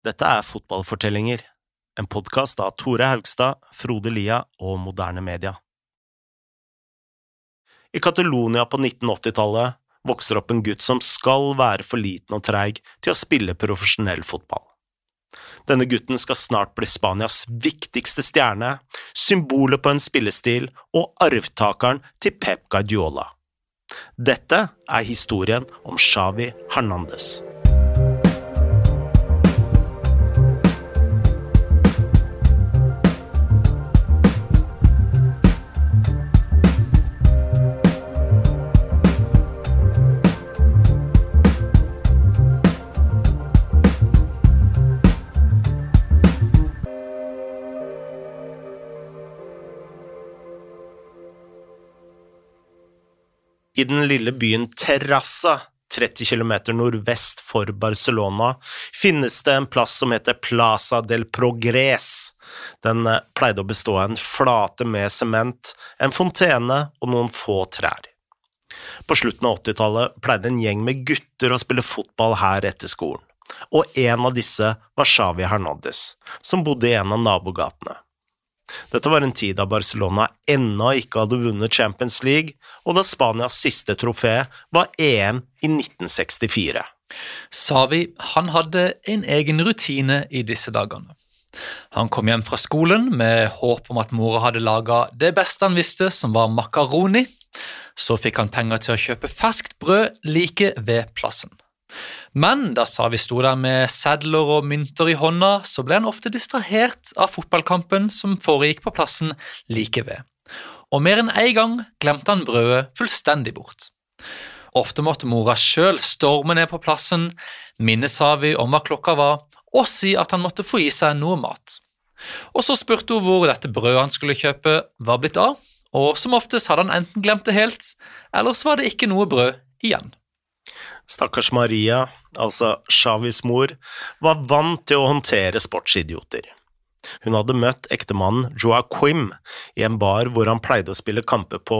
Dette er Fotballfortellinger, en podkast av Tore Haugstad, Frode Lia og Moderne Media. I Catalonia på 1980-tallet vokser opp en gutt som skal være for liten og treig til å spille profesjonell fotball. Denne gutten skal snart bli Spanias viktigste stjerne, symbolet på en spillestil og arvtakeren til Pep Guardiola. Dette er historien om Xavi Hernandez. I den lille byen Terrassa, 30 km nordvest for Barcelona, finnes det en plass som heter Plaza del Progres. Den eh, pleide å bestå av en flate med sement, en fontene og noen få trær. På slutten av 80-tallet pleide en gjeng med gutter å spille fotball her etter skolen, og en av disse var Xavi Hernandez, som bodde i en av nabogatene. Dette var en tid da Barcelona ennå ikke hadde vunnet Champions League, og da Spanias siste trofé var EM i 1964. Savi han hadde en egen rutine i disse dagene. Han kom hjem fra skolen med håp om at mora hadde laga det beste han visste, som var makaroni. Så fikk han penger til å kjøpe ferskt brød like ved plassen. Men da Savi sto der med sedler og mynter i hånda, så ble han ofte distrahert av fotballkampen som foregikk på plassen like ved. Og mer enn én gang glemte han brødet fullstendig bort. Ofte måtte mora sjøl storme ned på plassen, minne Savi om hva klokka var, og si at han måtte få i seg noe mat. Og så spurte hun hvor dette brødet han skulle kjøpe, var blitt av, og som oftest hadde han enten glemt det helt, eller så var det ikke noe brød igjen. Stakkars Maria, altså Shavis mor, var vant til å håndtere sportsidioter. Hun hadde møtt ektemannen Joaquim i en bar hvor han pleide å spille kamper på,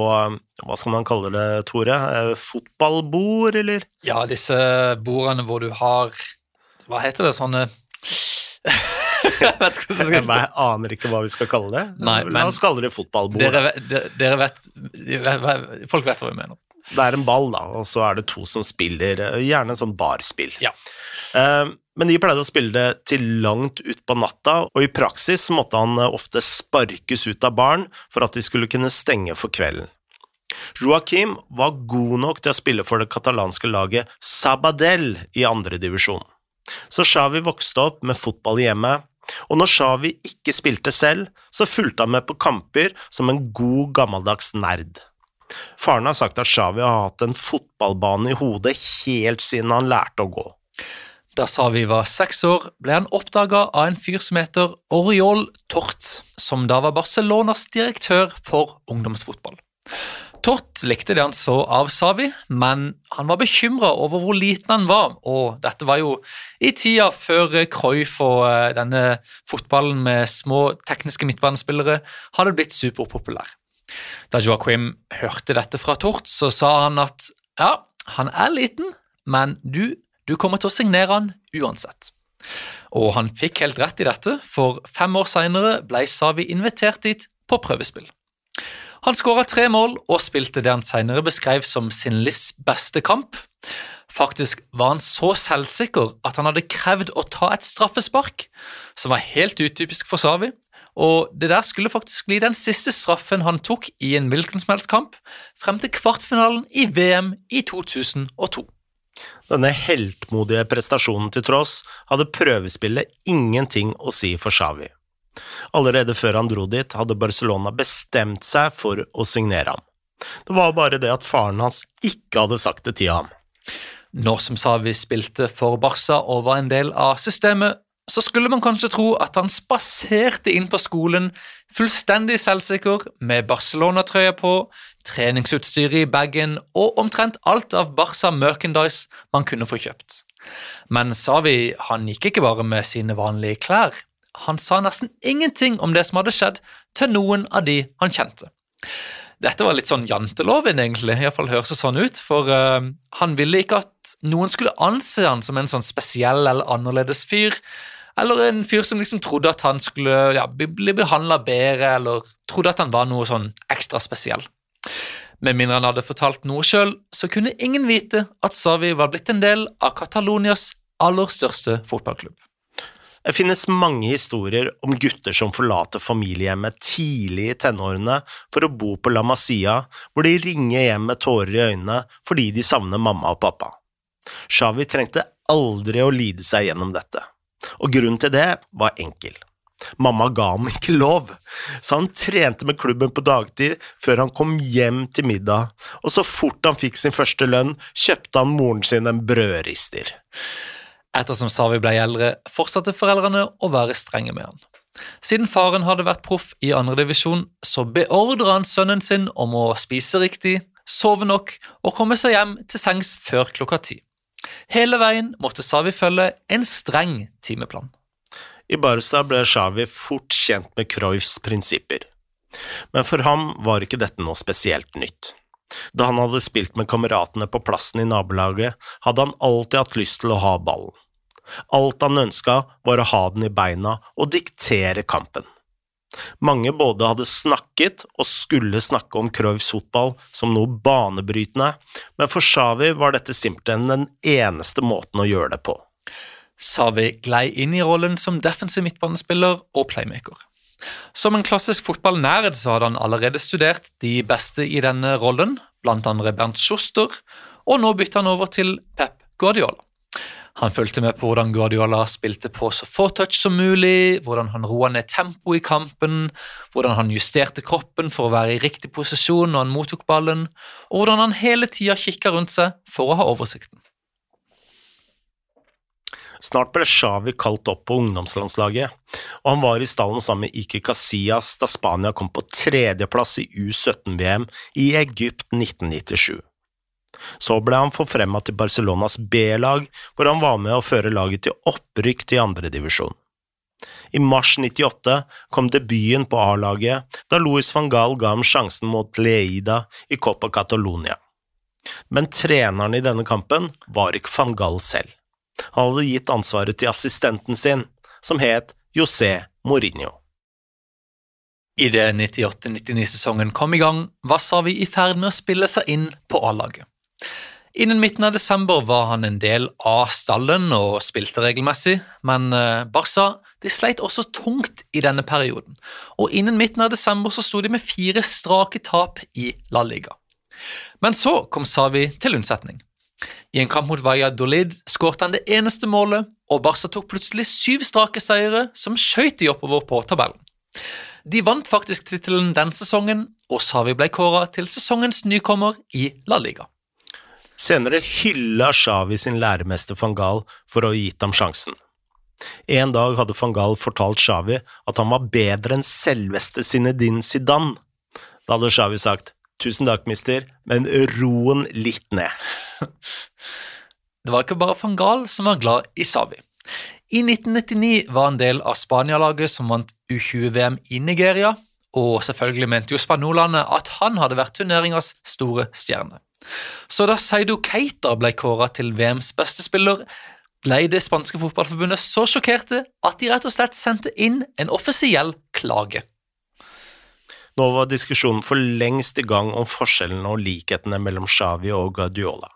hva skal man kalle det, Tore, eh, fotballbord, eller? Ja, disse bordene hvor du har Hva heter det, sånne Jeg vet ikke hvordan jeg, jeg aner ikke hva vi skal kalle det. Nei, La oss kalle det fotballbord. Dere, dere vet, folk vet hva vi mener. Det er en ball, da, og så er det to som spiller, gjerne en sånn barspill. Ja. Uh, men de pleide å spille det til langt utpå natta, og i praksis måtte han eh, ofte sparkes ut av baren for at de skulle kunne stenge for kvelden. Joaquim var god nok til å spille for det katalanske laget Sabadell i andredivisjon. Så Xavi vokste opp med fotball i hjemmet, og når Xavi ikke spilte selv, så fulgte han med på kamper som en god, gammeldags nerd. Faren har sagt at Xavi har hatt en fotballbane i hodet helt siden han lærte å gå. Da Savi var seks år, ble han oppdaga av en fyr som heter Oriol Tort, som da var Barcelonas direktør for ungdomsfotball. Tort likte det han så av Savi, men han var bekymra over hvor liten han var, og dette var jo i tida før Cruyff og eh, denne fotballen med små tekniske midtbanespillere hadde blitt superpopulær. Da Joaquim hørte dette fra Tort, så sa han at ja, han er liten, men du, du kommer til å signere han uansett. Og han fikk helt rett i dette, for fem år seinere ble Savi invitert dit på prøvespill. Han skåra tre mål og spilte det han senere beskrev som sin livs beste kamp. Faktisk var han så selvsikker at han hadde krevd å ta et straffespark, som var helt utypisk for Savi, og det der skulle faktisk bli den siste straffen han tok i en hvilken som helst kamp, frem til kvartfinalen i VM i 2002. Denne heltmodige prestasjonen til tross hadde prøvespillet ingenting å si for Xavi. Allerede før han dro dit, hadde Barcelona bestemt seg for å signere ham. Det var bare det at faren hans ikke hadde sagt det til ham. Nå som Savi spilte for Barca og var en del av systemet, så skulle man kanskje tro at han spaserte inn på skolen fullstendig selvsikker, med Barcelona-trøya på, treningsutstyret i bagen og omtrent alt av Barca merchandise man kunne få kjøpt. Men Savi han gikk ikke bare med sine vanlige klær. Han sa nesten ingenting om det som hadde skjedd, til noen av de han kjente. Dette var litt sånn janteloven, egentlig, iallfall høres det sånn ut, for uh, han ville ikke at noen skulle anse han som en sånn spesiell eller annerledes fyr, eller en fyr som liksom trodde at han skulle ja, bli behandla bedre, eller trodde at han var noe sånn ekstra spesiell. Med mindre han hadde fortalt noe sjøl, så kunne ingen vite at Savi var blitt en del av Catalonias aller største fotballklubb. Det finnes mange historier om gutter som forlater familiehjemmet tidlig i tenårene for å bo på La Masia, hvor de ringer hjem med tårer i øynene fordi de savner mamma og pappa. Shawi trengte aldri å lide seg gjennom dette, og grunnen til det var enkel. Mamma ga ham ikke lov, så han trente med klubben på dagtid før han kom hjem til middag, og så fort han fikk sin første lønn, kjøpte han moren sin en brødrister. Ettersom Savi ble eldre, fortsatte foreldrene å være strenge med han. Siden faren hadde vært proff i andredivisjon, så beordra han sønnen sin om å spise riktig, sove nok og komme seg hjem til sengs før klokka ti. Hele veien måtte Savi følge en streng timeplan. I Barca ble Xavi fort kjent med Cruyffs prinsipper, men for ham var ikke dette noe spesielt nytt. Da han hadde spilt med kameratene på plassen i nabolaget, hadde han alltid hatt lyst til å ha ballen. Alt han ønska, var å ha den i beina og diktere kampen. Mange både hadde snakket og skulle snakke om Cruyffs fotball som noe banebrytende, men for Xavi var dette simpelthen den eneste måten å gjøre det på. Savi glei inn i rollen som defensiv midtbanespiller og playmaker. Som en klassisk fotballnerd så hadde han allerede studert de beste i denne rollen, blant andre Bernt Schuster, og nå bytta han over til Pep Guardiola. Han fulgte med på hvordan Guardiola spilte på så få touch som mulig, hvordan han roa ned tempoet i kampen, hvordan han justerte kroppen for å være i riktig posisjon når han mottok ballen, og hvordan han hele tida kikka rundt seg for å ha oversikten. Snart ble Xavi kalt opp på ungdomslandslaget, og han var i stallen sammen med Ike Casillas da Spania kom på tredjeplass i U17-VM i Egypt 1997. Så ble han forfremma til Barcelonas B-lag, hvor han var med å føre laget til opprykk til andredivisjon. I mars 98 kom debuten på A-laget da Louis van Gaal ga ham sjansen mot Leida i Copa Catalonia. Men treneren i denne kampen var ikke van Gaal selv. Han hadde gitt ansvaret til assistenten sin, som het José Mourinho. Idet 98-99-sesongen kom i gang, var Savi i ferd med å spille seg inn på A-laget. Innen midten av desember var han en del av stallen og spilte regelmessig, men eh, Barca de sleit også tungt i denne perioden, og innen midten av desember så sto de med fire strake tap i La Liga. Men så kom Savi til unnsetning. I en kamp mot Valladolid skåret han det eneste målet, og Barca tok plutselig syv strake seire som skjøt de oppover på tabellen. De vant faktisk tittelen den sesongen, og Savi ble kåra til sesongens nykommer i La Liga. Senere hylla Xavi sin læremester van Gaal for å ha gitt ham sjansen. En dag hadde van Gaal fortalt Xavi at han var bedre enn selveste Zinedine Zidane. Da hadde Xavi sagt Tusen takk, mister, men roen litt ned. Det var ikke bare van Gaal som var glad i Shawi. I 1999 var han del av Spania-laget som vant U20-VM i Nigeria, og selvfølgelig mente jo spanjolene at han hadde vært turneringas store stjerne. Så da Seido Keita ble kåra til VMs beste spiller, ble det spanske fotballforbundet så sjokkerte at de rett og slett sendte inn en offisiell klage. Nå var diskusjonen for lengst i gang om forskjellene og likhetene mellom Xavi og Guardiola.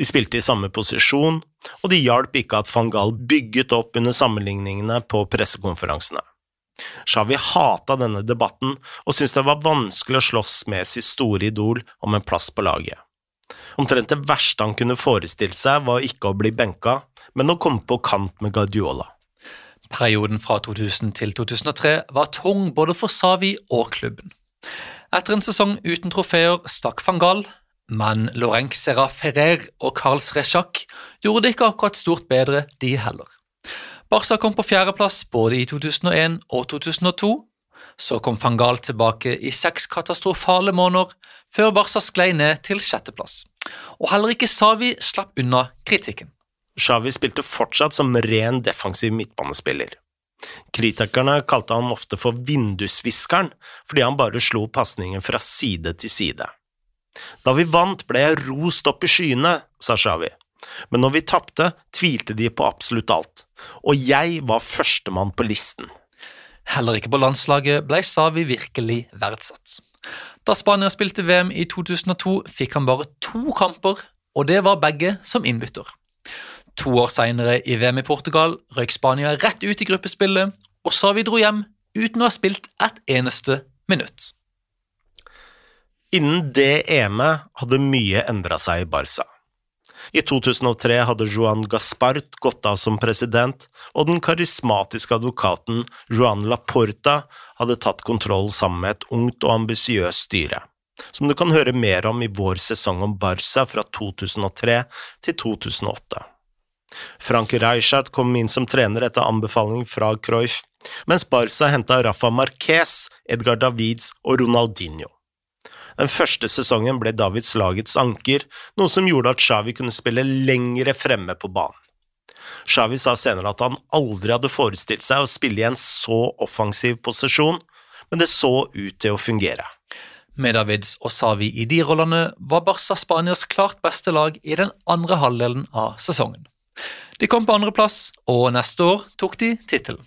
De spilte i samme posisjon, og det hjalp ikke at van Gaal bygget opp under sammenligningene på pressekonferansene. Xavi hata denne debatten og syntes det var vanskelig å slåss med sitt store idol om en plass på laget. Omtrent det verste han kunne forestille seg, var ikke å bli benka, men å komme på kant med Guardiola. Perioden fra 2000 til 2003 var tung både for Savi og klubben. Etter en sesong uten trofeer stakk van Gaal, men Lorenc Serra Ferrer og Carls Rechac gjorde det ikke akkurat stort bedre, de heller. Barca kom på fjerdeplass både i 2001 og 2002. Så kom Fangal tilbake i seks katastrofale måneder, før Barca sklei ned til sjetteplass. Og heller ikke Savi slapp unna kritikken. Xavi spilte fortsatt som ren defensiv midtbanespiller. Kritikerne kalte han ofte for vindusviskeren, fordi han bare slo pasningen fra side til side. Da vi vant, ble jeg rost opp i skyene, sa Xavi, men når vi tapte, tvilte de på absolutt alt. Og jeg var førstemann på listen. Heller ikke på landslaget ble Savi virkelig verdsatt. Da Spania spilte VM i 2002, fikk han bare to kamper, og det var begge som innbytter. To år senere, i VM i Portugal, røyk Spania rett ut i gruppespillet, og Savi dro hjem uten å ha spilt et eneste minutt. Innen det EM-et hadde mye endra seg i Barca. I 2003 hadde Joan Gaspart gått av som president, og den karismatiske advokaten Joan Laporta hadde tatt kontroll sammen med et ungt og ambisiøst styre, som du kan høre mer om i vår sesong om Barca fra 2003 til 2008. Frank Reichert kom inn som trener etter anbefaling fra Cruyff, mens Barca henta Rafa Marquez, Edgar Davids og Ronaldinho. Den første sesongen ble Davids lagets anker, noe som gjorde at Xavi kunne spille lengre fremme på banen. Xavi sa senere at han aldri hadde forestilt seg å spille i en så offensiv posisjon, men det så ut til å fungere. Med Davids og Savi i de rollene var Barca Spanias klart beste lag i den andre halvdelen av sesongen. De kom på andreplass, og neste år tok de tittelen.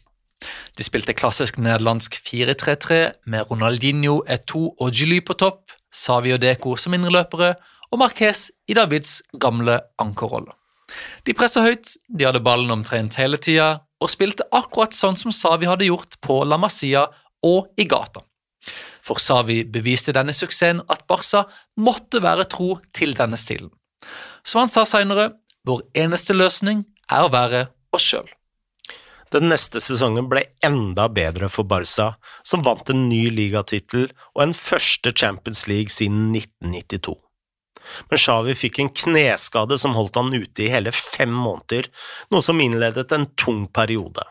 De spilte klassisk nederlandsk 4-3-3 med Ronaldinho, Eto og Gily på topp, Savi og Deko som indreløpere og Marquez i Davids gamle ankerrolle. De pressa høyt, de hadde ballen omtrent hele tida og spilte akkurat sånn som Savi hadde gjort på La Masia og i gata. For Savi beviste denne suksessen at Barca måtte være tro til denne stilen. Som han sa seinere, vår eneste løsning er å være oss sjøl. Den neste sesongen ble enda bedre for Barca, som vant en ny ligatittel og en første Champions League siden 1992. Men Xavi fikk en kneskade som holdt han ute i hele fem måneder, noe som innledet en tung periode.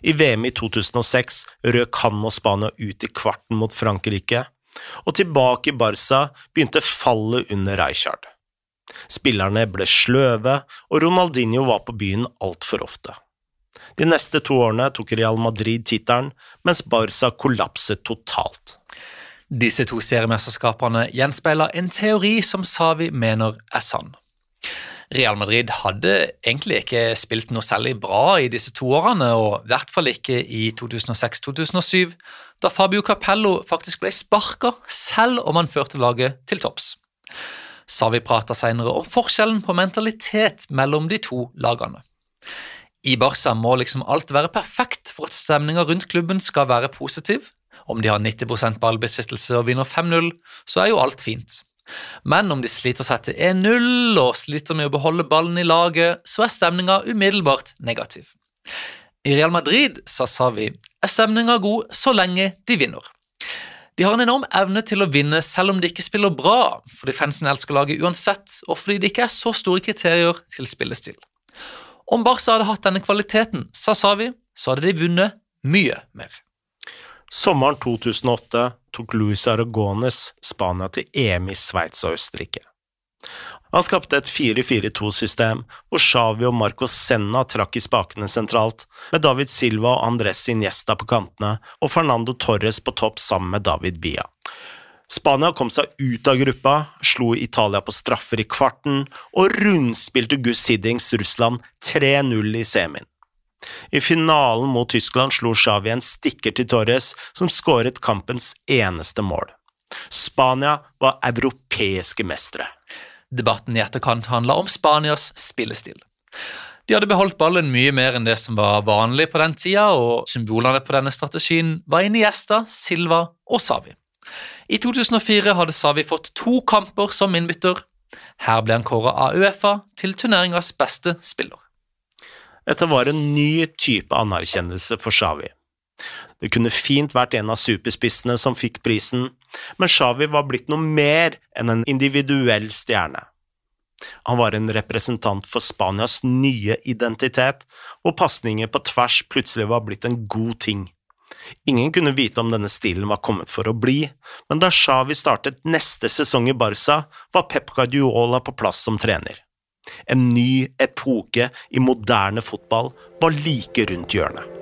I VM i 2006 røk han og Spania ut i kvarten mot Frankrike, og tilbake i Barca begynte fallet under Rijkaard. Spillerne ble sløve, og Ronaldinho var på byen altfor ofte. De neste to årene tok Real Madrid tittelen, mens Barca kollapset totalt. Disse to seriemesterskapene gjenspeiler en teori som Savi mener er sann. Real Madrid hadde egentlig ikke spilt noe særlig bra i disse to årene, og i hvert fall ikke i 2006-2007, da Fabio Capello faktisk ble sparka, selv om han førte laget til topps. Savi prata senere om forskjellen på mentalitet mellom de to lagene. I Barca må liksom alt være perfekt for at stemninga rundt klubben skal være positiv. Om de har 90% ballbesittelse og vinner 5-0, så er jo alt fint. Men om de sliter seg til 1-0 og sliter med å beholde ballen i laget, så er stemninga umiddelbart negativ. I Real Madrid, sa Savi, er stemninga god så lenge de vinner. De har en enorm evne til å vinne selv om de ikke spiller bra, fordi fansen elsker laget uansett, og fordi det ikke er så store kriterier til spillestil. Om Barca hadde hatt denne kvaliteten, sa Savi, så hadde de vunnet mye mer. Sommeren 2008 tok Luis Aragones Spania til EM i Sveits og Østerrike. Han skapte et 4-4-2-system hvor Xavi og Marco Senna trakk i spakene sentralt, med David Silva og Andres Iniesta på kantene og Fernando Torres på topp sammen med David Bia. Spania kom seg ut av gruppa, slo Italia på straffer i kvarten og rundspilte Gus Hiddings Russland 3-0 i semien. I finalen mot Tyskland slo Xavi en stikker til Torres, som skåret kampens eneste mål. Spania var europeiske mestere. Debatten i etterkant handla om Spanias spillestil. De hadde beholdt ballen mye mer enn det som var vanlig på den tida, og symbolene på denne strategien var Iniesta, Silva og Savi. I 2004 hadde Savi fått to kamper som innbytter. Her ble han kåret av Uefa til turneringas beste spiller. Dette var en ny type anerkjennelse for Xavi. Det kunne fint vært en av superspissene som fikk prisen, men Xavi var blitt noe mer enn en individuell stjerne. Han var en representant for Spanias nye identitet, hvor pasninger på tvers plutselig var blitt en god ting. Ingen kunne vite om denne stilen var kommet for å bli, men da Xavi startet neste sesong i Barca, var Pep Guardiola på plass som trener. En ny epoke i moderne fotball var like rundt hjørnet.